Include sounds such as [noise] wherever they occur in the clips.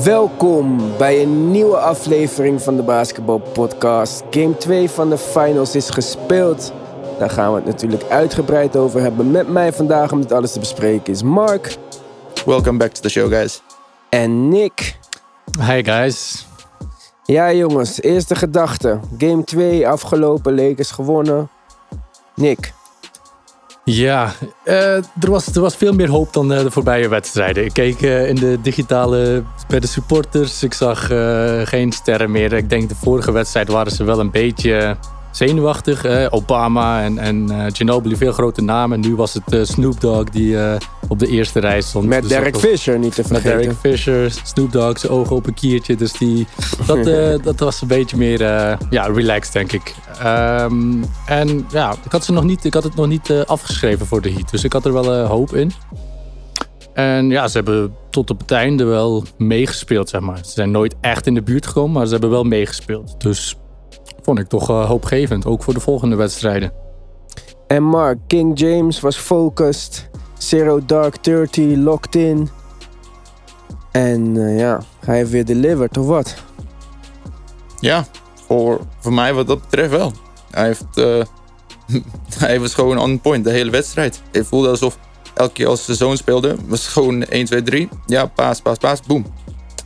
Welkom bij een nieuwe aflevering van de Basketball Podcast. Game 2 van de finals is gespeeld. Daar gaan we het natuurlijk uitgebreid over hebben. Met mij vandaag om dit alles te bespreken is Mark Welcome back to the show, guys. en Nick. Hi guys. Ja jongens, eerste gedachte. Game 2 afgelopen, Lakers gewonnen. Nick, Ja, eh, er, was, er was veel meer hoop dan eh, de voorbije wedstrijden. Ik keek eh, in de digitale bij de supporters. Ik zag geen sterren meer. Ik denk de vorige wedstrijd waren ze wel een beetje zenuwachtig. eh. Obama en, en eh, Ginobili, veel grote namen. Nu was het eh, Snoop Dogg die eh, op de eerste rij stond. met Dus Derek was- Fisher niet te Met vergeten. Derek Fisher, Snoop Dogg, zijn ogen op een kiertje. Dus die, dat, eh, [laughs] dat was een beetje meer eh, ja, relaxed, denk ik. Ehm, en ja, ik had, ze nog niet, ik had het nog niet eh, afgeschreven voor de Heat. Dus ik had er wel eh, hoop in. En ja, ze hebben tot op het einde wel meegespeeld, zeg maar. Ze zijn nooit echt in de buurt gekomen, maar ze hebben wel meegespeeld. Dus vond ik toch eh, hoopgevend, ook voor de volgende wedstrijden. En Mark, King James was focused. Zero Dark 30, locked in. En eh, ja, hij heeft weer delivered, of wat? Ja, voor, voor mij wat dat betreft wel. Hij, heeft, eh, [laughs] hij was gewoon on point de hele wedstrijd. Het voelde alsof elke keer als de zoon speelde, was gewoon 1, 2, 3. Ja, paas, paas, paas, boom.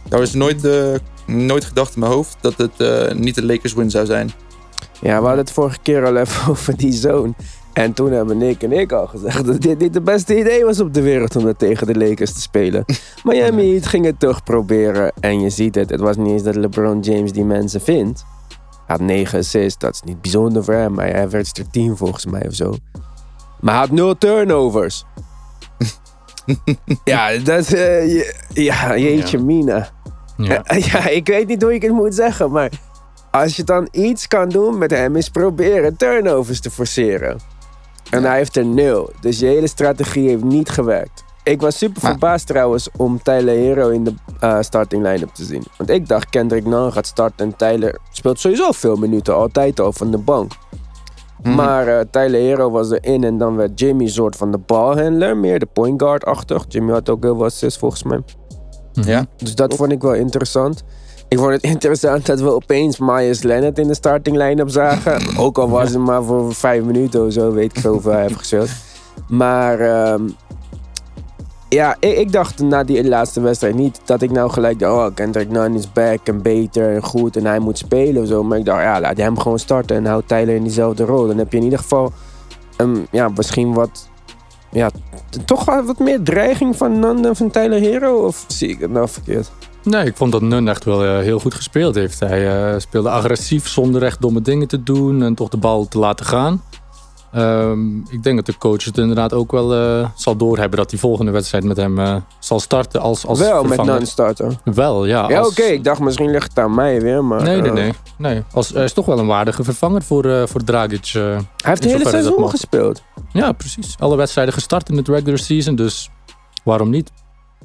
Daar was nooit, eh, nooit gedacht in mijn hoofd dat het eh, niet de Lakers win zou zijn. Ja, we hadden het vorige keer al even [laughs] over die zoon. En toen hebben Nick en ik al gezegd dat dit niet het beste idee was op de wereld om dat tegen de Lakers te spelen. [laughs] Miami Heat ging het toch proberen. En je ziet het, het was niet eens dat LeBron James die mensen vindt. Hij had 9 assists, dat is niet bijzonder voor hem. Hij averaged er 10 volgens mij of zo. Maar hij had 0 turnovers. [laughs] ja, dat is... eh, ja, jeetje Ja. mina. Ja. [laughs] Ja, ik weet niet hoe ik het moet zeggen, maar als je dan iets kan doen met hem, is proberen turnovers te forceren. En hij heeft er nul. Dus je hele strategie heeft niet gewerkt. Ik was super Maar- verbaasd trouwens om Tyler Hero in de eh, starting line-up te zien. Want ik dacht Kendrick Nunn gaat starten en Tyler speelt sowieso veel minuten, altijd al van de bank. Mhm. Maar eh, Tyler Hero was erin en dan werd Jimmy soort van de balhandler, meer de point guard-achtig. Jimmy had ook heel veel assists volgens mij. Ja, Dus dat vond ik wel interessant. Ik vond het [laughs] interessant dat we opeens Myers Leonard in de starting line-up zagen. [laughs] Ook al was het maar voor vijf minuten of zo, weet ik veel hoeveel hij heeft gespeeld. Maar ehm, ja, ik, ik dacht na die laatste wedstrijd niet dat ik nou gelijk dacht... Oh, Kendrick Nunn is back en beter en goed en hij moet spelen of zo. Maar ik dacht, ja, laat hem gewoon starten en houd Tyler in diezelfde rol. Dan heb je in ieder geval ehm, ja, misschien wat... Ja, toch wat meer dreiging van Nunn dan van Tyler Hero? Of zie ik het nou verkeerd? Nee, ik vond dat Nun echt wel eh, heel goed gespeeld heeft. Hij eh, speelde agressief zonder echt domme dingen te doen en toch de bal te laten gaan. Ehm, ik denk dat de coach het inderdaad ook wel eh, zal doorhebben dat die volgende wedstrijd met hem eh, zal starten als, als Wel met vervanger. Starten. Wel, ja. Ja, als- oké. Ik dacht misschien ligt het aan mij weer, maar... Nee, nee, eh, nee. nee. Als, hij is toch wel een waardige vervanger voor, eh voor Dragic. eh. Hij heeft de hele seizoen gespeeld. Ja, precies. Alle wedstrijden gestart in het regular season, dus waarom niet?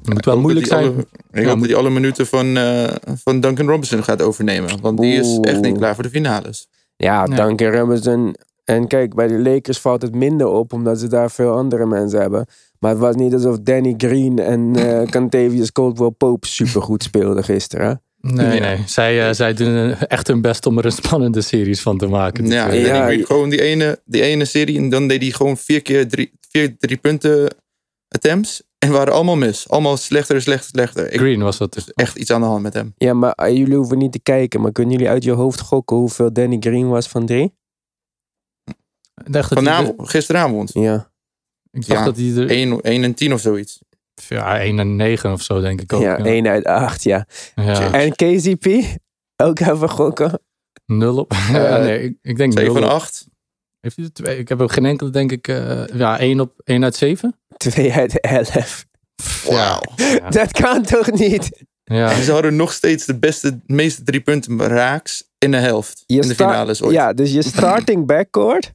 Het moet wel moeilijk zijn. alle- ik Ja, hoop moet- dat hij alle minuten van, eh, van Duncan Robinson gaat overnemen. Want die is echt niet klaar voor de finales. Ja, Ja. Duncan Robinson. En kijk, bij de Lakers valt het minder op, omdat ze daar veel andere mensen hebben. Maar het was niet alsof Danny Green en eh [laughs] Cantavius Caldwell Pope supergoed speelden gisteren. Nee, nee. Zij, eh, zij doen eh, echt hun best om er een spannende series van te maken. Dus, Ja, Ja, gewoon die ene, die ene serie. En dan deed hij gewoon vier keer drie, vier drie punten attempts. En waren allemaal mis. Allemaal slechter, slechter, slechter. Ik, Green was dat. is echt iets aan de hand met hem. Ja, maar jullie hoeven niet te kijken. Maar kunnen jullie uit je hoofd gokken hoeveel Danny Green was van drie? Ik dacht dat er- Vanavond, gisteravond. Ja, ik dacht Ja, dat hij er 1, 1 en 10 of zoiets. ja, 1 en 9 of zo, denk ik ook. ja, Ja, 1 uit 8, ja. Ja, En KCP? Ook even gokken. nul op. [laughs] ja, nee, ik, ik denk 7 nul en op. 8. Heeft hij er twee? Ik heb ook geen enkele, denk ik. eh, ja, 1 op 1 uit 7. 2 uit 11. Wauw. Ja. Dat kan toch niet? Ja. En ze hadden nog steeds de beste, meeste drie punten raaks in de helft. Je in de finales ooit. Ja, dus je starting backcourt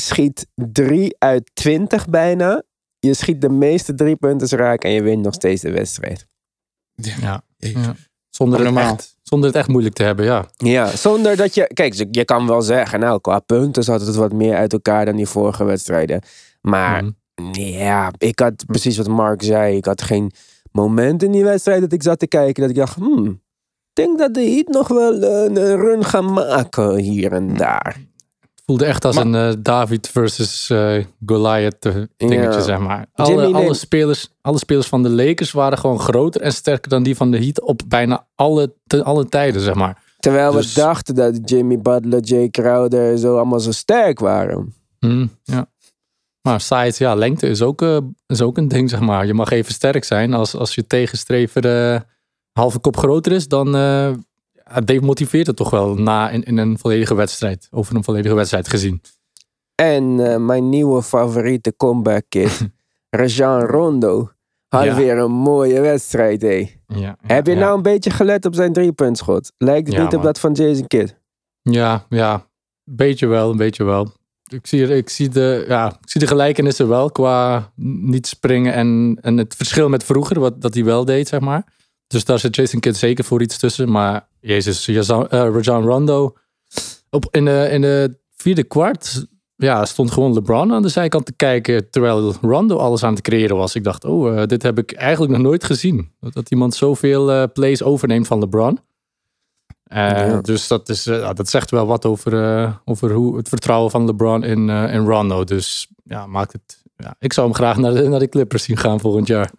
schiet 3 uit 20 bijna. Je schiet de meeste drie punten raak en je wint nog steeds de wedstrijd. Ja. Ja. Zonder, het echt, zonder het echt moeilijk te hebben, ja. Ja, zonder dat je... Kijk, je- kan wel zeggen, nou, qua punten zat het wat meer uit elkaar dan die vorige wedstrijden. Maar Mhm. ja, ik had precies wat Mark zei. Ik had geen moment in die wedstrijd dat ik zat te kijken. Dat ik dacht, hmm, ik denk dat de Heat nog wel een, een run gaan maken hier en daar. Voelde echt als Maar- een eh, David versus eh, Goliath eh, dingetje, zeg maar. Jimmy Alle, alle, neemt- spelers, alle spelers van de Lakers waren gewoon groter en sterker dan die van de Heat op bijna alle, te, alle tijden, zeg maar. Terwijl Dus- we dachten dat Jimmy Butler, Jay Crowder zo allemaal zo sterk waren. Hm, ja. Maar size, ja, lengte is ook, is ook een ding, zeg maar. Je mag even sterk zijn. Als, als je tegenstrever eh halve kop groter is, dan ja, demotiveert het toch wel na in, in een volledige wedstrijd. Over een volledige wedstrijd gezien. En eh, mijn nieuwe favoriete comeback kid, [laughs] Rajan Rondo, had Ja. weer een mooie wedstrijd. Hé. Ja, Heb je nou een beetje gelet op zijn driepuntschot? Lijkt het niet op dat van Jason Kidd? Ja, ja. Beetje wel, een beetje wel. Ik zie, ik zie, de, ja, ik zie de gelijkenissen wel qua niet springen en, en het verschil met vroeger, wat dat hij wel deed, zeg maar. Dus daar zit Jason Kidd zeker voor iets tussen. Maar jezus, Rajon eh, Rajon Rondo. Op, in, de, in de vierde kwart ja, stond gewoon LeBron aan de zijkant te kijken. Terwijl Rondo alles aan het creëren was. Ik dacht, oh, eh, dit heb ik eigenlijk nog nooit gezien. Dat, iemand zoveel eh, plays overneemt van LeBron. Ja. Dus dat, is, dat zegt wel wat over, over hoe het vertrouwen van LeBron in, in Rondo. Dus ja, maakt het. Ja, ik zou hem graag naar de, naar de Clippers zien gaan volgend jaar. [laughs]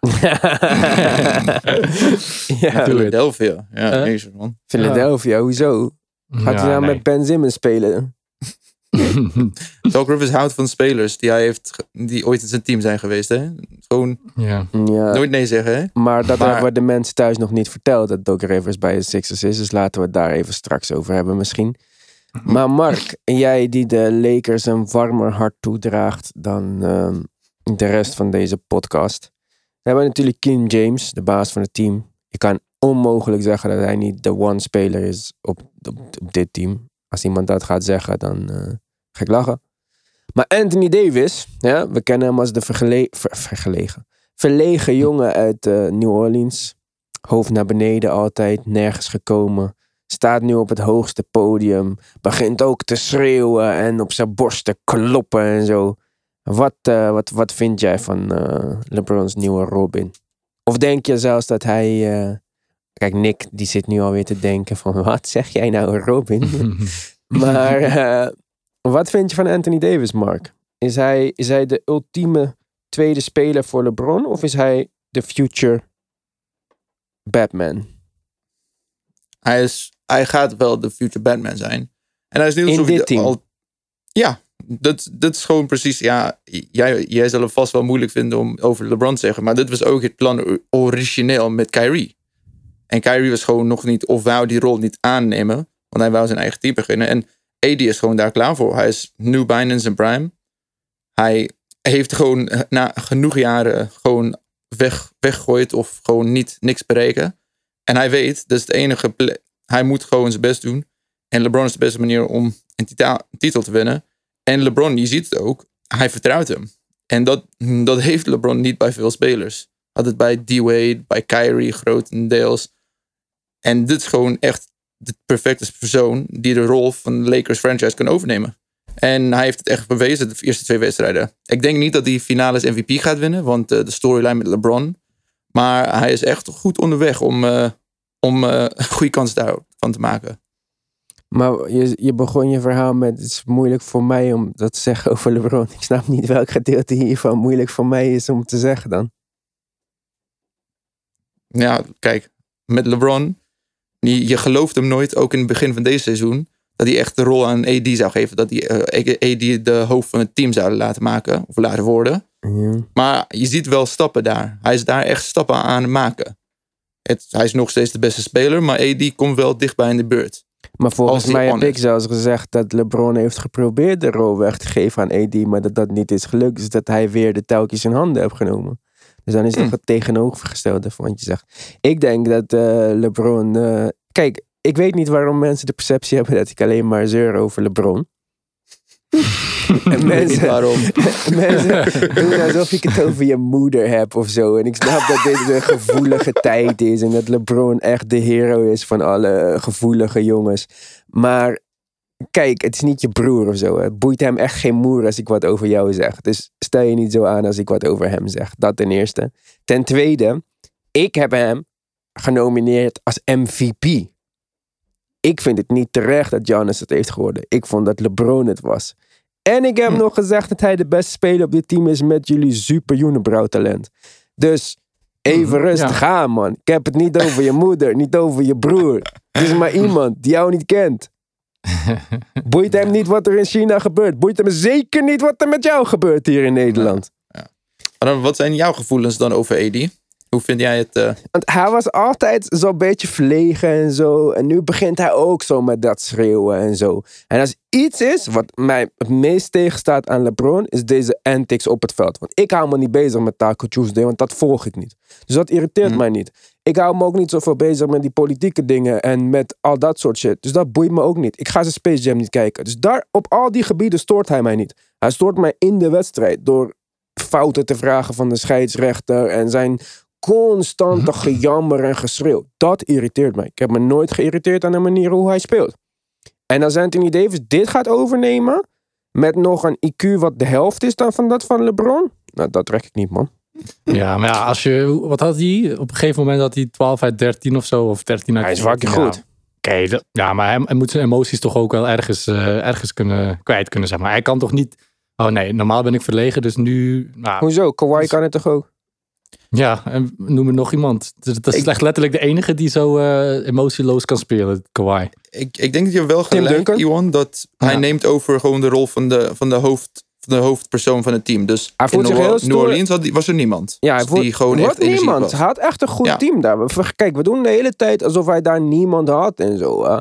ja, Philadelphia. Ja, jezus man. Philadelphia, hoezo? Gaat Ja, hij nou nee. met Ben Simmons spelen? [laughs] Doc Rivers houdt van spelers die hij heeft, die ooit in zijn team zijn geweest. Hè? Gewoon ja. Ja, nooit nee zeggen. Hè? maar dat Maar- hebben de mensen thuis nog niet verteld. Dat Doc Rivers bij de Sixers is. Dus laten we het daar even straks over hebben misschien. Maar Mark, jij die de Lakers een warmer hart toedraagt dan ehm, de rest van deze podcast. We hebben natuurlijk Kim James, de baas van het team. Je kan onmogelijk zeggen dat hij niet de one speler is op, op, dit team. Als iemand dat gaat zeggen, dan eh, ga ik lachen. Maar Anthony Davis, ja, we kennen hem als de vergele ver- vergelegen, verlegen jongen uit eh, New Orleans. Hoofd naar beneden altijd, nergens gekomen. Staat nu op het hoogste podium. Begint ook te schreeuwen en op zijn borst te kloppen en zo. Wat, eh, wat, wat vind jij van eh, LeBron's nieuwe Robin? Of denk je zelfs dat hij. eh, Kijk, Nick die zit nu alweer te denken van [laughs] wat zeg jij nou Robin? [laughs] maar wat vind je van Anthony Davis, Mark? Is hij, is hij de ultieme tweede speler voor LeBron of is hij de future Batman? Hij, is, hij gaat wel de future Batman zijn. En hij is nu alsof dit team? Al, ja, dat, dat is gewoon precies. Ja, jij, jij zal het vast wel moeilijk vinden om over LeBron te zeggen. Maar dit was ook het plan origineel met Kyrie. En Kyrie was gewoon nog niet, of wou die rol niet aannemen. Want hij wou zijn eigen team beginnen. En AD is gewoon daar klaar voor. Hij is nu bijna in zijn prime. Hij heeft gewoon na genoeg jaren gewoon weg, weggegooid of gewoon niet niks bereiken. En hij weet, dat is het enige. Hij moet gewoon zijn best doen. En LeBron is de beste manier om een titel te winnen. En LeBron, je ziet het ook, hij vertrouwt hem. En dat, dat heeft LeBron niet bij veel spelers. Had het bij D-Wade, bij Kyrie grotendeels. En dit is gewoon echt de perfecte persoon die de rol van de Lakers franchise kan overnemen. En hij heeft het echt bewezen de eerste twee wedstrijden. Ik denk niet dat hij finales MVP gaat winnen, want eh, de storyline met LeBron. Maar hij is echt goed onderweg om, eh, om eh, een [laughs] goede kans daarvan te maken. Maar je, je begon je verhaal met: het is moeilijk voor mij om dat te zeggen over LeBron. Ik snap niet welk gedeelte hiervan moeilijk voor mij is om te zeggen dan. Ja, kijk, met LeBron, je, je gelooft hem nooit, ook in het begin van deze seizoen, dat hij echt de rol aan AD zou geven. Dat hij eh, AD de hoofd van het team zou laten maken, of laten worden. Ja. Maar je ziet wel stappen daar. Hij is daar echt stappen aan het maken. Het, hij is nog steeds de beste speler, maar AD komt wel dichtbij in de beurt. Maar volgens mij heb ik zelfs gezegd dat LeBron heeft geprobeerd de rol weg te geven aan AD, maar dat dat niet is gelukt. Dus dat hij weer de touwtjes in handen heeft genomen. Dus dan is het nog het tegenovergestelde van wat je zegt. Ik denk dat eh, LeBron. eh, kijk, ik weet niet waarom mensen de perceptie hebben dat ik alleen maar zeur over LeBron. En [laughs] mensen, waarom. [laughs] Mensen doen alsof ik het over je moeder heb of zo. En ik snap dat dit een gevoelige [laughs] tijd is. En dat LeBron echt de hero is van alle gevoelige jongens. Maar kijk, het is niet je broer of zo. Het boeit hem echt geen moer als ik wat over jou zeg. Dus stel je niet zo aan als ik wat over hem zeg. Dat ten eerste. Ten tweede, Ik heb hem genomineerd als MVP. Ik vind het niet terecht dat Giannis het heeft geworden. Ik vond dat LeBron het was. En ik heb nog gezegd dat hij de beste speler op dit team is met jullie super unibrow-talent. Dus even rustig aan, man. Ik heb het niet over je [laughs] moeder, niet over je broer. Het is maar iemand die jou niet kent. [laughs] Boeit hem niet wat er in China gebeurt. Boeit hem zeker niet wat er met jou gebeurt hier in Nederland. Maar Wat zijn jouw gevoelens dan over Edi? Hoe vind jij het? eh, Want hij was altijd zo'n beetje verlegen en zo. En nu begint hij ook zo met dat schreeuwen en zo. En als iets is wat mij het meest tegenstaat aan LeBron, is deze antics op het veld. Want ik hou me niet bezig met Taco Tuesday, want dat volg ik niet. Dus dat irriteert mij niet. Ik hou me ook niet zoveel bezig met die politieke dingen en met al dat soort shit. Dus dat boeit me ook niet. Ik ga zijn Space Jam niet kijken. Dus daar, op al die gebieden stoort hij mij niet. Hij stoort mij in de wedstrijd door fouten te vragen van de scheidsrechter en zijn constante gejammer en geschreeuw. Dat irriteert mij. Ik heb me nooit geïrriteerd aan de manier hoe hij speelt. En als Anthony Davis dit gaat overnemen, met nog een IQ wat de helft is dan van dat van LeBron, nou, dat trek ik niet, man. Ja, maar ja, als je, wat had hij? Op een gegeven moment had hij 12 uit 13 of zo, of 13 uit Hij is 14. fucking Ja. goed. Oké, ja, maar hij, hij moet zijn emoties toch ook wel ergens, eh, ergens kunnen, kwijt kunnen, zeg maar. Hij kan toch niet, oh nee, normaal ben ik verlegen, dus nu, nou, Hoezo? Kawhi kan het toch ook? Ja, en noem er nog iemand. Dat is Ik- echt letterlijk de enige die zo eh, emotieloos kan spelen, Kawhi. ik, ik denk dat je wel gelijk? Iwan, dat hij neemt over gewoon de rol van de, van de, hoofd, van de hoofdpersoon van het team. Dus Hij voelt in zich New, heel New stoer. Orleans was er niemand. Ja, hij Dus voelt, die gewoon echt energie niemand. was. Hij had echt een goed Ja. team daar. Kijk, we doen de hele tijd alsof hij daar niemand had en zo. Hè.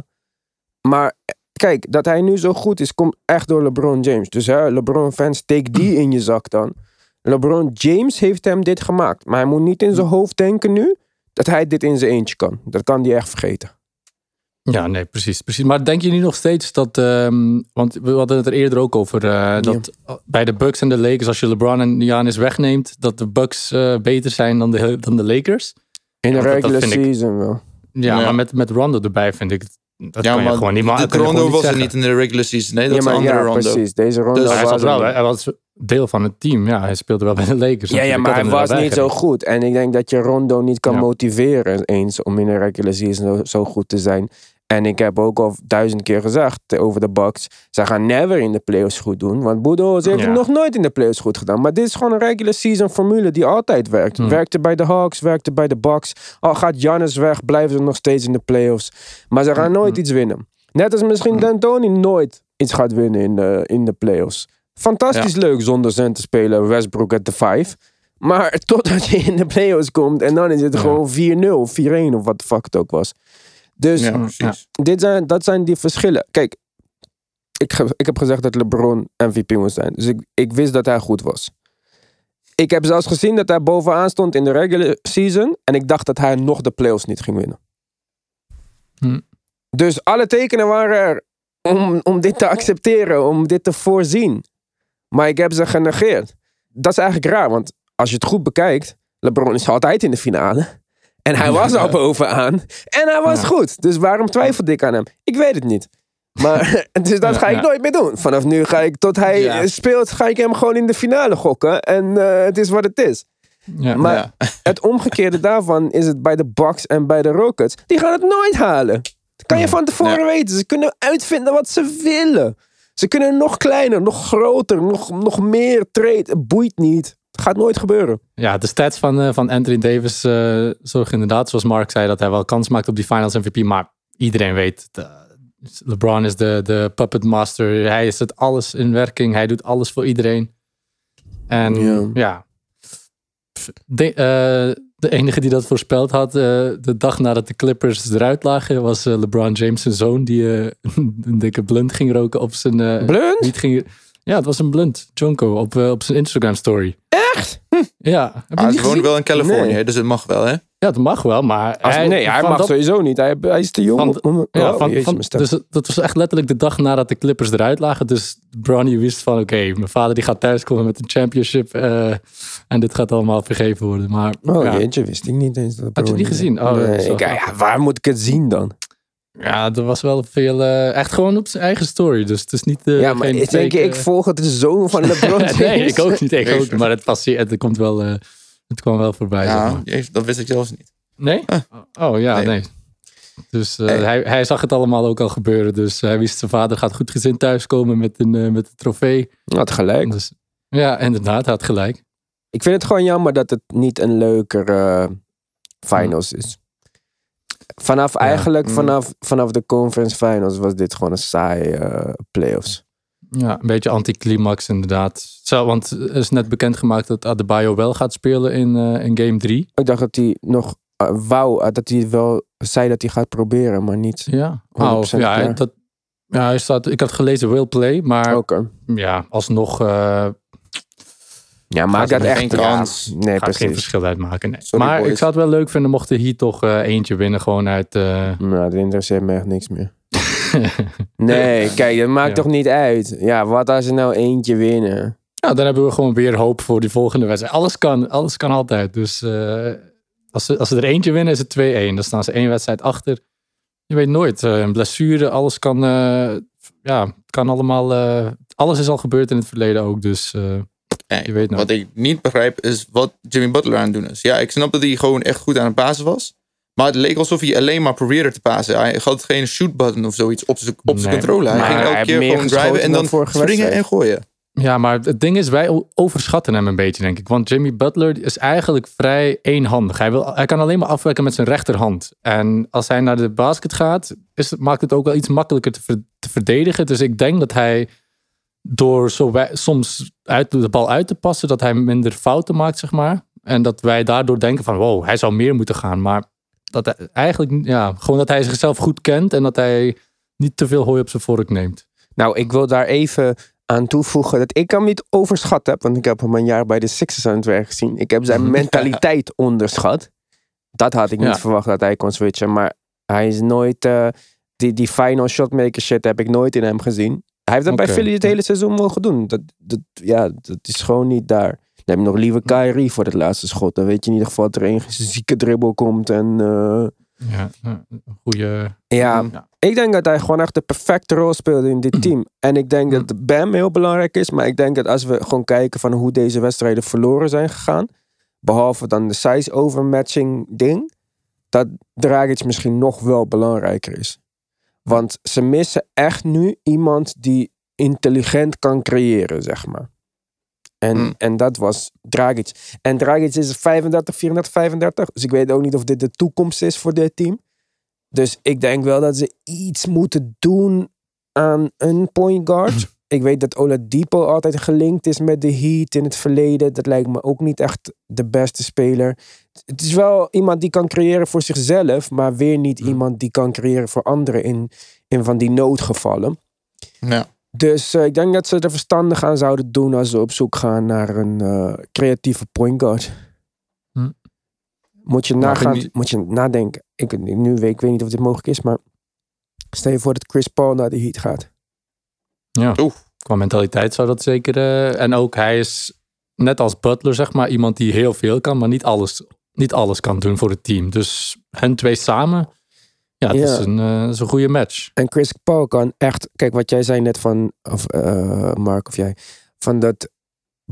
Maar kijk, dat hij nu zo goed is, komt echt door LeBron James. Dus hè, LeBron fans, steek die in je zak dan. LeBron James heeft hem dit gemaakt. Maar hij moet niet in zijn hoofd denken nu dat hij dit in zijn eentje kan. Dat kan hij echt vergeten. Ja, nee, precies, precies. Maar denk je nu nog steeds dat, ehm, want we hadden het er eerder ook over, eh, dat bij de Bucks en de Lakers, als je LeBron en Giannis wegneemt, dat de Bucks eh, beter zijn dan de, dan de Lakers? In de Ja, dat- dat regular ik- season wel. Ja, Ja. maar met, met Rondo erbij vind ik, het- dat Ja, kan je maar gewoon niet maar de Rondo was er niet in de regular season. Nee, dat ja, is maar een andere ja, Rondo. precies. Deze Rondo Dus hij, was er wel, hij was deel van het team. Ja, hij speelde wel bij de Lakers. Ja, ja, maar hij was niet zo goed. En ik denk dat je Rondo niet kan Ja. motiveren eens om in de regular season zo, zo goed te zijn. En ik heb ook al duizend keer gezegd over de Bucks. Ze gaan never in de playoffs goed doen. Want Budenholzer heeft Ja. het nog nooit in de playoffs goed gedaan. Maar dit is gewoon een regular season formule die altijd werkt. Hm. Werkte bij de Hawks, werkte bij de Bucks. Al gaat Giannis weg, blijven ze nog steeds in de playoffs. Maar ze gaan nooit Hm. iets winnen. Net als misschien D'Antoni nooit iets gaat winnen in de, in de playoffs. Fantastisch leuk zonder cent te spelen Westbrook at the 5. Maar [laughs] totdat je in de playoffs komt en dan is het Ja. gewoon 4-0, 4-1 of wat de fuck het ook was. Dus Ja, precies. dit zijn, dat zijn die verschillen. Kijk, ik, ge- ik heb gezegd dat LeBron MVP moest zijn. Dus ik, ik wist dat hij goed was. Ik heb zelfs gezien dat hij bovenaan stond in de regular season. En ik dacht dat hij nog de playoffs niet ging winnen. Hm. Dus alle tekenen waren er om, om dit te accepteren, om dit te voorzien. Maar ik heb ze genegeerd. Dat is eigenlijk raar, want als je het goed bekijkt, LeBron is altijd in de finale. En hij was al bovenaan. En hij was goed. Dus waarom twijfelde ik aan hem? Ik weet het niet. Maar [laughs] [laughs] dus dat Ja, ga ik ja. nooit meer doen. Vanaf nu ga ik, tot hij Ja. speelt, ga ik hem gewoon in de finale gokken. En eh, het is wat het is. Ja. Maar [laughs] het omgekeerde daarvan is het bij de Bucks en bij de Rockets. Die gaan het nooit halen. Dat kan je van tevoren weten. Ze kunnen uitvinden wat ze willen. Ze kunnen nog kleiner, nog groter, nog, nog meer trade. Het boeit niet. Gaat nooit gebeuren. Ja, de stats van, eh, van Anthony Davis eh zorgen inderdaad, zoals Mark zei, dat hij wel kans maakt op die Finals MVP. Maar iedereen weet, de- LeBron is de, de puppet master. Hij is het alles in werking. Hij doet alles voor iedereen. En Ja. de, eh, de enige die dat voorspeld had, de dag nadat de Clippers eruit lagen, was LeBron James' zijn zoon, die [laughs] een dikke blunt ging roken op zijn... Blunt? niet ging, ja, het was een blunt, Jonko, op, eh, op zijn Instagram story. Echt? Ja, heb je Ah, ze woont wel in Californië, Nee. dus het mag wel, hè? Ja, dat mag wel, maar... Als, nee, hij mag dat- sowieso niet. Hij, hij is te jong. Van- om- Ja, oh, van, dus dat was echt letterlijk de dag nadat de Clippers eruit lagen. Dus Bronny wist van, oké, mijn vader die gaat thuiskomen met een championship. eh, en dit gaat allemaal vergeven worden. Maar Oh ja, jeetje, wist ik niet eens. Dat Had je het niet gezien? Oh, nee, ik- ja, waar moet ik het zien dan? Ja, er was wel veel... eh, echt gewoon op zijn eigen story. Dus het is niet... eh, ja, maar geen ik denk, fake, ik eh, volg het de zoon van [laughs] LeBron James. nee, ik ook niet. Ik ook. Maar het, passeert, het komt wel... eh, Het kwam wel voorbij. zeg maar. jezus, dat wist ik zelfs niet. Nee? Oh ja, Nee. nee. Dus eh, Hey. hij, hij zag het allemaal ook al gebeuren. Dus hij wist zijn vader gaat goed gezind thuiskomen met een, eh, met een trofee. Had gelijk. Dus, ja, inderdaad, hij had gelijk. Ik vind het gewoon jammer dat het niet een leukere eh, finals is. Vanaf eigenlijk, Mm. vanaf, vanaf de conference finals was dit gewoon een saaie eh, playoffs. Ja, een beetje anticlimax inderdaad. Zo, want er is net bekendgemaakt dat Adebayo wel gaat spelen in, eh, in game 3. Ik dacht dat hij nog eh, wou, dat hij wel zei dat hij gaat proberen, maar niet. Ja, 100% oh, ja, dat, ja hij staat, ik had gelezen will play, maar ja, alsnog Ja, maak Gaat dat er echt geen ja. Nee, gaat geen verschil uitmaken. Nee. Sorry, maar boys. ik zou het wel leuk vinden mocht de Heat toch eh, eentje winnen, gewoon uit... eh, Nou, dat interesseert me echt niks meer. [laughs] Nee, kijk, dat maakt Ja. toch niet uit. Ja, wat als ze nou eentje winnen? Nou, dan hebben we gewoon weer hoop voor die volgende wedstrijd. Alles kan, alles kan altijd. Dus eh, als, ze, als ze er eentje winnen, is het 2-1. Dan staan ze één wedstrijd achter. Je weet nooit. een blessure, alles kan. ja, kan allemaal. alles is al gebeurd in het verleden ook. Dus Je weet. Wat ik niet begrijp is wat Jimmy Butler aan het doen is. Ja, ik snap dat hij gewoon echt goed aan het pasen was. Maar het leek alsof hij alleen maar probeerde te pasen. Hij had geen shoot button of zoiets op zijn op zijn Nee. controle. Hij Maar ging hij elke heeft keer meer gewoon driven en dan springen en gooien. ja, maar het ding is, wij overschatten hem een beetje, denk ik. Want Jimmy Butler is eigenlijk vrij eenhandig. Hij, wil, hij kan alleen maar afwerken met zijn rechterhand. En als hij naar de basket gaat, is, het- maakt het ook wel iets makkelijker te, ver- te verdedigen. Dus ik denk dat hij door zo wij- soms uit, de bal uit te passen, dat hij minder fouten maakt, zeg maar. En dat wij daardoor denken van, wow, hij zou meer moeten gaan. Maar dat hij, eigenlijk, ja, gewoon dat hij zichzelf goed kent en dat hij niet te veel hooi op zijn vork neemt. Nou, ik wil daar even aan toevoegen dat ik hem niet overschat heb. Want ik heb hem een jaar bij de Sixers aan het werk gezien. Ik heb zijn [laughs] mentaliteit onderschat. Dat had ik niet Ja. verwacht dat hij kon switchen. Maar hij is nooit... eh, die, die final shotmaker shit heb ik nooit in hem gezien. Hij heeft dat bij. Philly het hele seizoen mogen doen. Dat, dat, ja, dat is gewoon niet daar. Dan heb je nog liever Kyrie voor het laatste schot. Dan weet je in ieder geval dat er een zieke dribbel komt. En uh, ja, een goede... Ja, ja. ik denk dat hij gewoon echt de perfecte rol speelde in dit team. En ik denk dat Bam heel belangrijk is. Maar ik denk dat als we gewoon kijken van hoe deze wedstrijden verloren zijn gegaan. Behalve dan de size overmatching ding. Dat Dragic misschien nog wel belangrijker is. Want ze missen echt nu iemand die intelligent kan creëren, zeg maar. En, Mm. en dat was Dragic. En Dragic is 35, 34, 35. Dus ik weet ook niet of dit de toekomst is voor dit team. Dus ik denk wel dat ze iets moeten doen aan een point guard. [clears throat] ik weet dat Oladipo altijd gelinkt is met de Heat in het verleden. Dat lijkt me ook niet echt de beste speler. Het is wel iemand die kan creëren voor zichzelf, maar weer niet iemand die kan creëren voor anderen in, in van die noodgevallen. Ja. Dus uh, ik denk dat ze er verstandig aan zouden doen als ze op zoek gaan naar een uh, creatieve point guard. Hm. Moet je, Maar nagaan, moet je nadenken. Ik, nu weet ik weet niet of dit mogelijk is, maar stel je voor dat Chris Paul naar de Heat gaat. Ja, Oeh. qua mentaliteit zou dat zeker... eh, en ook hij is net als Butler, zeg maar, iemand die heel veel kan, maar niet alles, niet alles kan doen voor het team. Dus hen twee samen, ja, het Ja. Is, een, eh, dat is een goede match. En Chris Paul kan echt, kijk wat jij zei net van, of eh, Mark of jij, van dat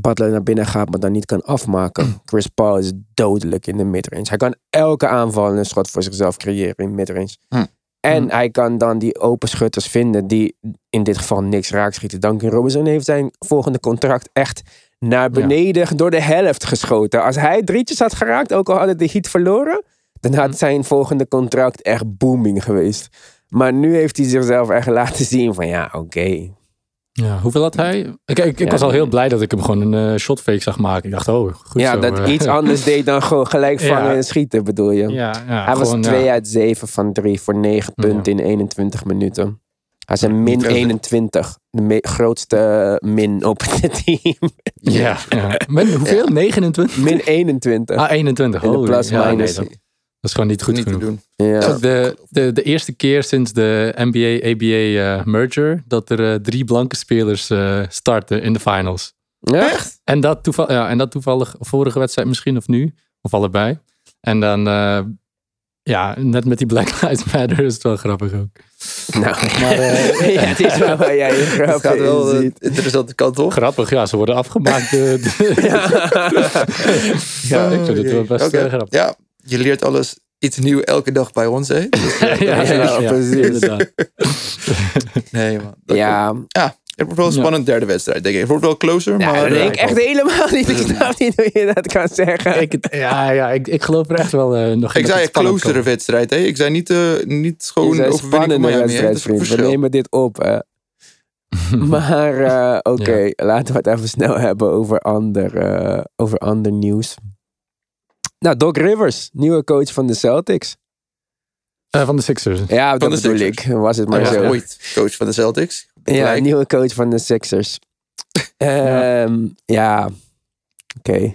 Butler naar binnen gaat, maar dan niet kan afmaken. [clears throat] Chris Paul is dodelijk in de midrange. Hij kan elke aanval een schot voor zichzelf creëren in midrange. Hm. En Hm. hij kan dan die open schutters vinden die in dit geval niks raakschieten. Duncan Robinson heeft zijn volgende contract echt naar beneden door de helft geschoten. Als hij drietjes had geraakt, ook al hadden de Heat verloren, dan had Hm. zijn volgende contract echt booming geweest. Maar nu heeft hij zichzelf echt laten zien van ja, oké. Ja, hoeveel had hij? Ik, ik, ik Ja, was al heel blij dat ik hem gewoon een eh, shotfake zag maken. Ik dacht, oh, goed Ja, zo. dat eh. iets anders deed dan gewoon gelijk [laughs] vangen Ja. en schieten bedoel je. Ja, hij was gewoon, 2 ja. uit 7 van 3 voor 9 Ja. punten in 21 minuten. Hij is een min Niet echt. 21. De grootste min op het team. Ja, [laughs] hoeveel? 29? Min 21. Ah, 21. in de plus nee, minus. dat, dat is gewoon niet goed niet te genoeg. doen. ja. De, de, de eerste keer sinds de NBA-ABA eh, merger dat er eh, drie blanke spelers eh, starten in de finals. Echt? En dat, toeval, ja, en dat toevallig vorige wedstrijd misschien of nu, of allebei. En dan, eh, ja, net met die Black Lives Matter is het wel grappig ook. Nou, [laughs] Maar ja, het is wel waar jij je [laughs] Het grap gaat wel ziet. interessante kant op. grappig, ja, ze worden afgemaakt. eh, [laughs] ja, ik vind het wel best grappig. Ja, je leert alles iets nieuws elke dag bij ons, hè? [laughs] Dus, eh, Ja, ja, Ja, ja, precies. inderdaad. [laughs] nee, man. Dat- Ja, Ja, het wordt wel een spannend derde wedstrijd, denk ik. Het wordt wel closer, ja maar... dat eh, denk ik echt helemaal niet. [laughs] Ik snap niet hoe je dat kan zeggen. Ik, ja, ja ik, ik geloof er echt wel eh, nog in. ik zei een closere wedstrijd, hè? Ik zei niet, eh, niet gewoon overwinning van wedstrijd, vriend. We nemen dit op, hè. Maar eh, oké, laten we het even snel hebben over ander, over ander nieuws. Nou, Doc Rivers, nieuwe coach van de Celtics. Eh, van de Sixers. Ja, dat de bedoel Sixers. ik. Was het maar Hij was zo. ooit coach van de Celtics. Ja, nieuwe coach van de Sixers. [laughs] Ehm, ja, oké.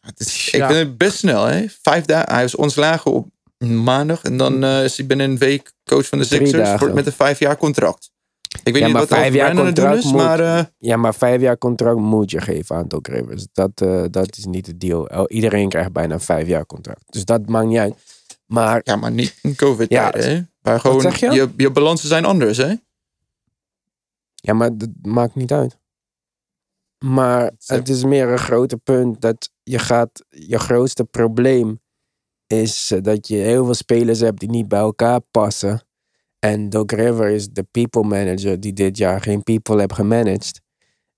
Het is, Ja. Ik vind het best snel, hè? Vijf dagen. Hij is ontslagen op maandag. En dan eh, is hij binnen een week coach van de Drie Sixers. dagen. Voor, met een vijf jaar contract. Ik weet Ja, niet maar wat vijf jaar doen contract is, moet- maar... eh, Ja, maar vijf jaar contract moet je geven aan Doc Rivers. Dat, eh, dat is niet het deal. El- Iedereen krijgt bijna een vijf jaar contract. Dus dat maakt niet uit. Maar ja, maar niet in COVID-tijden, Ja, hè? Waar gewoon, zeg je? je? Je balansen zijn anders, hè? Ja, maar dat maakt niet uit. Maar het is meer een groter punt dat je gaat. Je grootste probleem is eh, dat je heel veel spelers hebt die niet bij elkaar passen. En Doc River is de people manager die dit jaar geen people heeft gemanaged.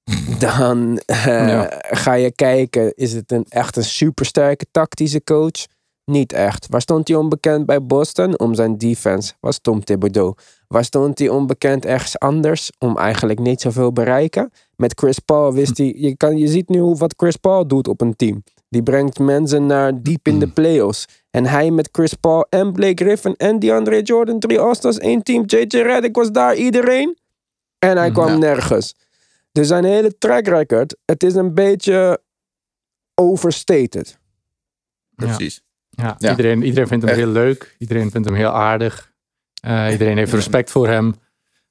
[laughs] Dan eh, Ja. ga je kijken, is het een, echt een supersterke tactische coach? Niet echt. Waar stond hij onbekend bij Boston? Om zijn defense. Was Tom Thibodeau. Waar stond hij onbekend ergens anders? Om eigenlijk niet zoveel bereiken. Met Chris Paul wist hij... Je, kan, je ziet nu wat Chris Paul doet op een team. Die brengt mensen naar diep in de playoffs. En hij met Chris Paul en Blake Griffin en DeAndre Jordan. Drie All-Stars, één team. JJ Redick was daar, iedereen. En hij kwam Ja. nergens. Dus zijn hele track record, het is een beetje overstated. Precies. Ja, Ja. Iedereen, iedereen vindt hem Echt. heel leuk. Iedereen vindt hem heel aardig. Eh, iedereen heeft respect voor hem.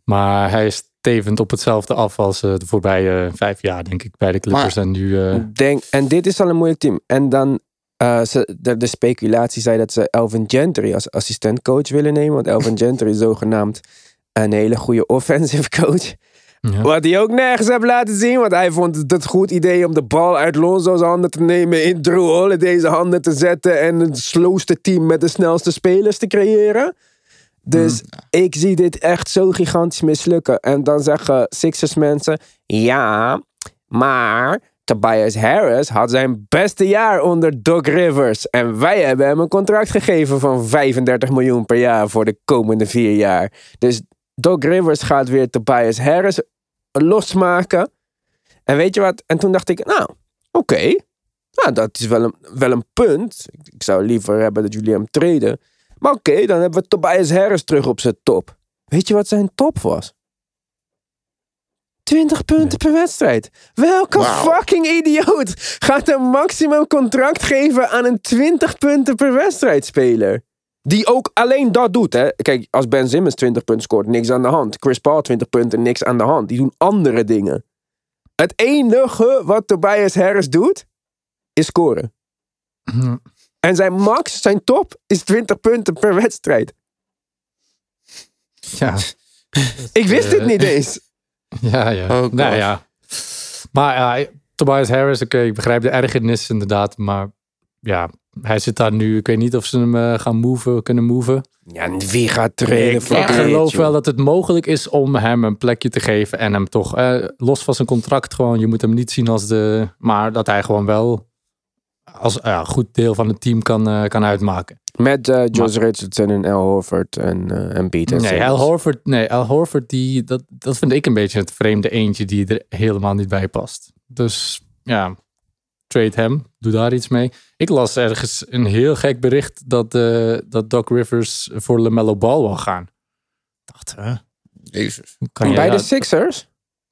Maar hij is tevend op hetzelfde af als eh, de voorbije vijf jaar, denk ik, bij de Clippers. en nu... eh, Denk, en dit is al een moeilijk team. En dan, eh, ze, de, de speculatie zei dat ze Elvin Gentry als assistentcoach willen nemen. Want Elvin [laughs] Gentry is zogenaamd een hele goede offensive coach. ja. Wat hij ook nergens heeft laten zien. Want hij vond het het goed idee om de bal uit Lonzo's handen te nemen. In Drew Holiday's handen te zetten. En het slowste team met de snelste spelers te creëren. Dus ik zie dit echt zo gigantisch mislukken. En dan zeggen Sixers mensen... Ja, maar Tobias Harris had zijn beste jaar onder Doc Rivers. En wij hebben hem een contract gegeven van 35 miljoen per jaar voor de komende vier jaar. Dus Doc Rivers gaat weer Tobias Harris losmaken. En weet je wat? En toen dacht ik, nou, oké. Nou, dat is wel een, wel een punt. Ik, ik zou liever hebben dat jullie hem treden. Maar oké, dan hebben we Tobias Harris terug op zijn top. Weet je wat zijn top was? 20 punten per wedstrijd. Welke fucking idioot gaat een maximum contract geven aan een 20 punten per wedstrijd speler? Die ook alleen dat doet. Hè? Kijk, als Ben Simmons 20 punten scoort, niks aan de hand. Chris Paul 20 punten, niks aan de hand. Die doen andere dingen. Het enige wat Tobias Harris doet, is scoren. Hm. En zijn max, zijn top, is 20 punten per wedstrijd. ja. [laughs] Ik wist dit Eh, niet eens. [laughs] Ja, ja. Oh, nou ja. Maar ja, Tobias Harris, oké, ik begrijp de ergernis inderdaad. Maar ja, hij zit daar nu. Ik weet niet of ze hem eh, gaan moven, kunnen moven. Ja, en wie gaat trainen Ik, voor ik geloof wel dat het mogelijk is om hem een plekje te geven. En hem toch, eh, los van zijn contract gewoon. Je moet hem niet zien als de... Maar dat hij gewoon wel als ja, goed deel van het team kan, eh, kan uitmaken. Met eh Josh Richardson en Al Horford en, eh en Peter Nee, Al Horford, nee, Al Horford die, dat, dat vind ik een beetje het vreemde eentje die er helemaal niet bij past. Dus ja, trade hem, doe daar iets mee. Ik las ergens een heel gek bericht dat, eh, dat Doc Rivers voor LaMelo Ball wil gaan. Ik dacht, hè? Jezus. Kan Bij de Sixers?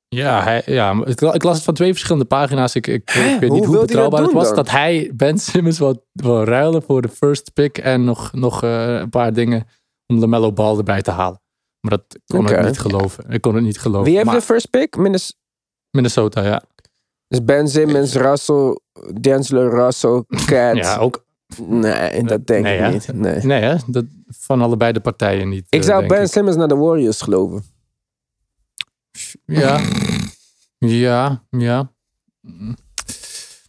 Ja, hij, ja ik, ik las het van twee verschillende pagina's. Ik, ik, ik weet niet hoe betrouwbaar het was. dan? Dat hij Ben Simmons wil, wil ruilen voor de first pick. En nog, nog eh, een paar dingen om LaMelo Ball erbij te halen. Maar dat kon ik niet geloven. Ik kon het niet geloven. Wie heeft maar de first pick? Minnes- Minnesota, ja. Dus Ben Simmons, Russell, D'Angelo Russell, Cat. Ja, ook, Nee, dat denk Nee, ik niet. Nee. Nee, hè? Dat, van allebei de partijen niet. Ik eh, zou Ben Simmons naar de Warriors geloven. Ja. Ja, ja.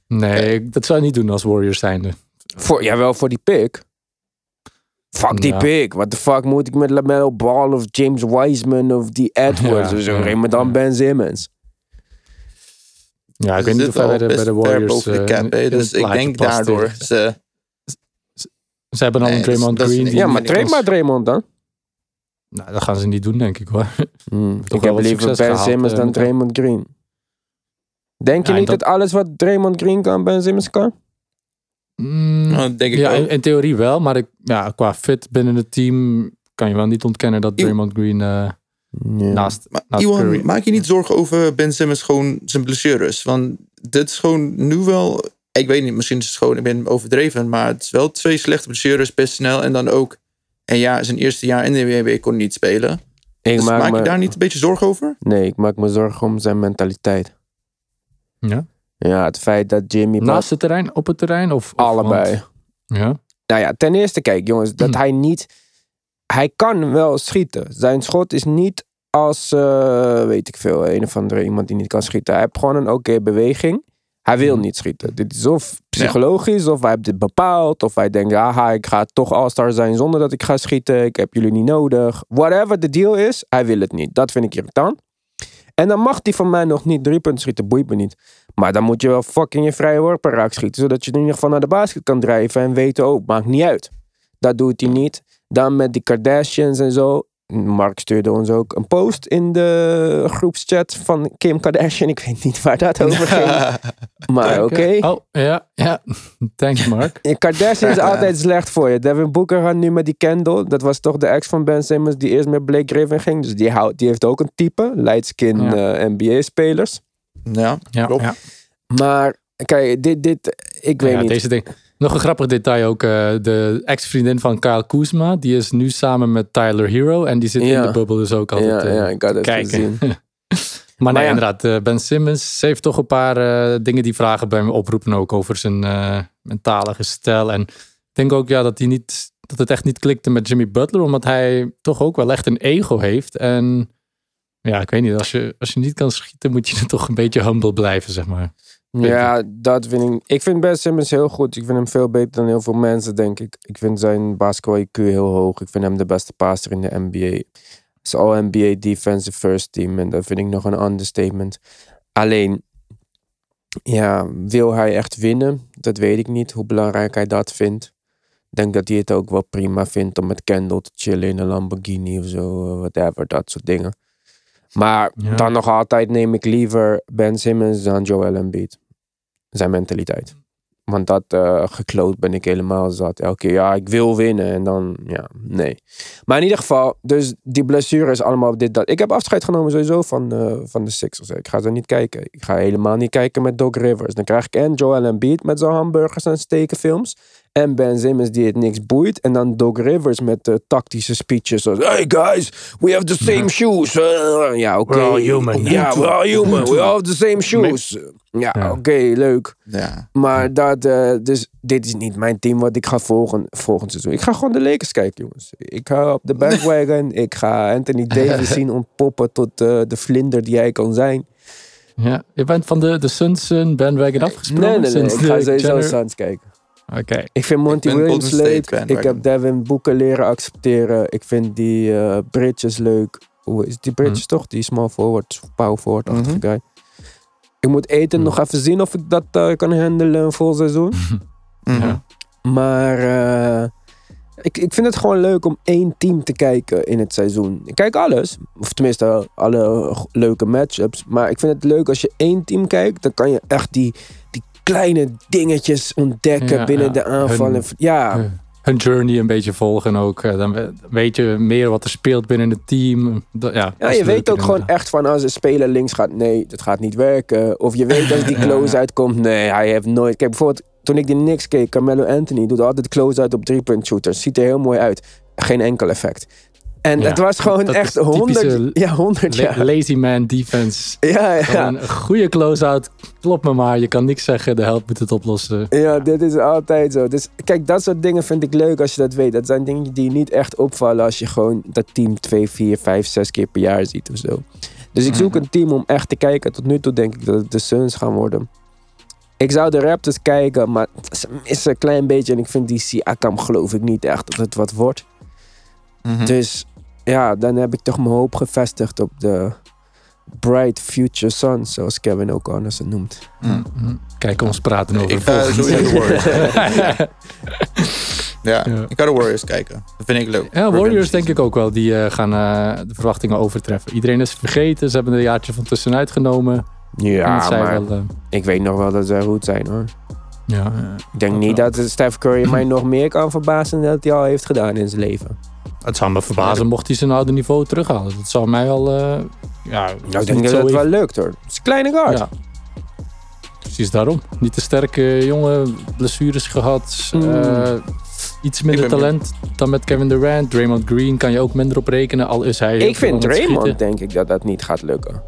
Nee, ik- dat zou ik niet doen als Warriors zijnde. Voor, jawel, voor die pick. Fuck die Ja. pick. What the fuck moet ik met LaMelo Ball of James Wiseman of die Edwards Ja, of zo? ja, maar dan ja. Ben Simmons. Ja, ik weet niet of hij bij de, Warriors... de eh, cap, in- hè, in het dus ik denk daardoor. Ze, Ze hebben al Nee, een Draymond Green. Ja, maar is- maar Draymond dan. Nou, dat gaan ze niet doen, denk ik hoor. Hmm, ik heb liever Ben gehaald, Simmons eh, dan. Draymond Green. Denk je Ja, niet dat... dat- alles wat Draymond Green kan, Ben Simmons kan? Mm, nou, denk ik ja, wel. in, in theorie wel. Maar ik, ja, qua fit binnen het team kan je wel niet ontkennen dat. Draymond Green eh, naast, Maar naast Iwan, Curry... maak je niet zorgen over Ben Simmons gewoon zijn blessures? Want dit is gewoon nu wel... Ik weet niet, misschien is het gewoon, ik ben overdreven. Maar het is wel twee slechte blessures, best snel. En dan ook, en ja, zijn eerste jaar in de WNBA kon niet spelen. Ik Dus maak, maak je me, daar niet een beetje zorgen over? Nee, ik maak me zorgen om zijn mentaliteit. Ja? Ja, het feit dat Jimmy... Naast het terrein, op het terrein? Of, of- allebei. want- ja? Nou ja, ten eerste, kijk jongens, dat Hmm. hij niet. Hij kan wel schieten. Zijn schot is niet als, eh, weet ik veel, een of andere iemand die niet kan schieten. Hij heeft gewoon een oké beweging. Hij wil Hmm. niet schieten. Dit is of psychologisch, of hij heeft dit bepaald, of hij denkt, aha, ik ga toch all-star zijn zonder dat ik ga schieten. Ik heb jullie niet nodig. Whatever de deal is, hij wil het niet. Dat vind ik irritant. En dan mag hij van mij nog niet drie punten schieten, boeit me niet. Maar dan moet je wel fucking je vrije worpen raak schieten. Zodat je in ieder geval naar de basket kan drijven en weten, oh, maakt niet uit. Dat doet hij niet. Dan met die Kardashians en zo. Mark stuurde ons ook een post in de groepschat van Kim Kardashian. Ik weet niet waar dat over [laughs] ging. Maar oké. Oh, ja, ja. [laughs] Thanks, Mark. Kardashian is altijd [laughs] slecht voor je. Devin Booker gaat nu met die Kendall. Dat was toch de ex van Ben Simmons die eerst met Blake Griffin ging. Dus die, houdt, die heeft ook een type. Lightskin Ja. eh, NBA-spelers. Ja, Ja, klopt. ja. Maar kijk, dit, dit ik weet ja, niet. Deze ding. Nog een grappig detail ook. eh, de ex-vriendin van Kyle Kuzma. Die is nu samen met Tyler Hero. En die zit Ja. in de bubbel dus ook altijd ja, eh, ja, ik had het kijken. gezien. [laughs] Maar nee, inderdaad. eh, ben Simmons heeft toch een paar dingen die vragen bij me oproepen. Ook over zijn mentale gestel. En ik denk ook ja, dat, hij niet, dat het echt niet klikte met Jimmy Butler. Omdat hij toch ook wel echt een ego heeft. En ja, ik weet niet. Als je, als je niet kan schieten, moet je [laughs] toch een beetje humble blijven, zeg maar. Ja, dat vind ik. Ik vind Ben Simmons heel goed. Ik vind hem veel beter dan heel veel mensen, denk ik. Ik vind zijn basketball IQ heel hoog. Ik vind hem de beste passer in de NBA. is all NBA defensive first team. En dat vind ik nog een understatement. Alleen, ja, wil hij echt winnen? Dat weet ik niet. Hoe belangrijk hij dat vindt. Ik denk dat hij het ook wel prima vindt om met Kendall te chillen in een Lamborghini of zo. Whatever, dat soort dingen. Maar Ja. dan nog altijd neem ik liever Ben Simmons dan Joel Embiid. Zijn mentaliteit. Want dat eh gekloot ben ik helemaal zat. Elke keer, ja, ik wil winnen. En dan, ja, nee. Maar in ieder geval, dus die blessure is allemaal dit, dat. Ik heb afscheid genomen sowieso van, eh, van de Sixers. Ik ga ze niet kijken. Ik ga helemaal niet kijken met Doc Rivers. Dan krijg ik en Joel Embiid met zijn hamburgers en stekenfilms. En Ben Simmons die het niks boeit. En dan Doc Rivers met de tactische speeches. Zoals, hey guys, we have the same shoes. Eh, ja, oké. We're all human. Ja, we're all [laughs] human. We all have the same shoes. Ja, Ja. oké, leuk. Ja. Maar dat, eh, dus dit is niet mijn team wat ik ga volgen volgend seizoen. Ik ga gewoon de Lakers kijken, jongens. Ik ga op de bandwagon. [laughs] ik ga Anthony Davis [laughs] zien ontpoppen tot eh, de vlinder die hij kan zijn. Ja, je bent van de, de Suns bandwagon afgesprongen? Nee, nee, nee. sinds Ik ga de sowieso Suns kijken. Oké. Ik vind Monty ben Williams leuk. Ik heb Devin Booker leren accepteren. Ik vind die eh Bridges leuk. Hoe is die Bridges toch? Die small forward, power forward-achtige Mhm. guy. Ik moet eten Mhm. nog even zien of ik dat eh, kan handelen een vol seizoen. [laughs] Mhm. Ja. Maar eh, ik, ik vind het gewoon leuk om één team te kijken in het seizoen. Ik kijk alles. Of tenminste, alle leuke matchups. Maar ik vind het leuk als je één team kijkt. Dan kan je echt die, die kleine dingetjes ontdekken Ja, binnen ja. de aanvallen. Hun- ja, Hun- journey een beetje volgen ook. Eh, Dan we- weet je meer wat er speelt binnen het team. Ja, ja, je weet ook gewoon inderdaad. echt van als een speler links gaat. Nee, dat gaat niet werken. Of je weet als die [laughs] close uitkomt. Nee, hij heeft nooit... Kijk, bijvoorbeeld toen ik die Knicks keek. Carmelo Anthony doet altijd close uit op drie-punt shooters. Ziet er heel mooi uit. Geen enkel effect. En Ja, het was gewoon echt is typische 100, ja, 100 La- jaar. lazy man defense. Ja, ja. Een goede close-out. Klopt me maar. Je kan niks zeggen. De held moet het oplossen. Ja, dit is altijd zo. Dus kijk, dat soort dingen vind ik leuk als je dat weet. Dat zijn dingen die niet echt opvallen als je gewoon dat team 2, 4, 5, 6 keer per jaar ziet of zo. Dus ik zoek een team om echt te kijken. Tot nu toe denk ik dat het de Suns gaan worden. Ik zou de Raptors kijken, maar ze missen een klein beetje. En ik vind die Siakam geloof ik niet echt dat het wat wordt. Mhm. Dus ja, dan heb ik toch mijn hoop gevestigd op de Bright Future Suns, zoals Kevin O'Connor ze noemt. Mhm. Kijk, ons praten over Ik ga Warriors. [laughs] ja, Ja. ik ga de Warriors kijken. Dat vind ik leuk. Ja, Warriors denk ik ook wel. Die eh, gaan eh, de verwachtingen overtreffen. Iedereen is vergeten. Ze hebben er een jaartje van tussenuit genomen. En het Ja, maar wel, eh, ik weet nog wel dat ze goed zijn hoor. ja, Ik denk niet wel. dat Steph Curry mij [clears throat] nog meer kan verbazen dan dat hij al heeft gedaan in zijn leven. Het zou me verbazen mocht hij zijn oude niveau terughalen. Dat zou mij al... eh, ja, Nou, ik denk dat het wel lukt hoor. Het is een kleine guard. Ja. Precies daarom. Niet te sterke jongen, blessures gehad. Mm. eh, iets minder ben talent dan met Kevin Durant. Draymond Green kan je ook minder op rekenen, al is hij ik vind Draymond denk ik dat dat niet gaat lukken.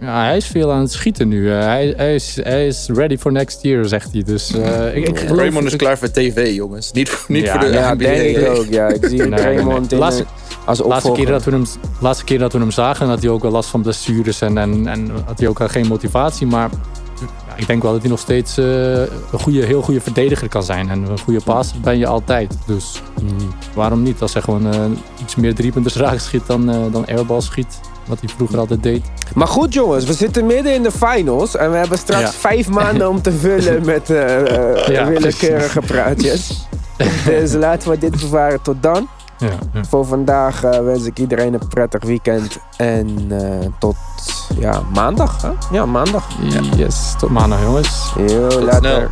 Ja, hij is veel aan het schieten nu. Eh, hij, hij, is, hij is ready for next year, zegt hij. Dus eh, ik, ik geloof... Raymond is ik- klaar voor tv, jongens. Niet, voor- niet Ja, voor de Ja, NBA. denk ik ook. Ja, ik zie [laughs] Nee, nee. in, Laatste- eh, als laatste keer, dat we hem, laatste keer dat we hem zagen, had hij ook wel last van blessures en, en, en had hij ook al geen motivatie. Maar ja, ik denk wel dat hij nog steeds eh, een goede, heel goede verdediger kan zijn. En een goede passer ben je altijd. Dus mm, waarom niet? Als hij gewoon eh, iets meer driepunters raak schiet dan, eh, dan airball schiet. Wat hij vroeger altijd deed. Maar goed jongens, we zitten midden in de finals. En we hebben straks Ja. vijf maanden om te vullen [laughs] met Ja, willekeurige praatjes. [laughs] dus laten we dit bewaren tot dan. Ja, ja. Voor vandaag wens ik iedereen een prettig weekend. En eh, tot ja, maandag. Hè? Ja, maandag. Yes, tot maandag jongens. Heel Tot later. snel.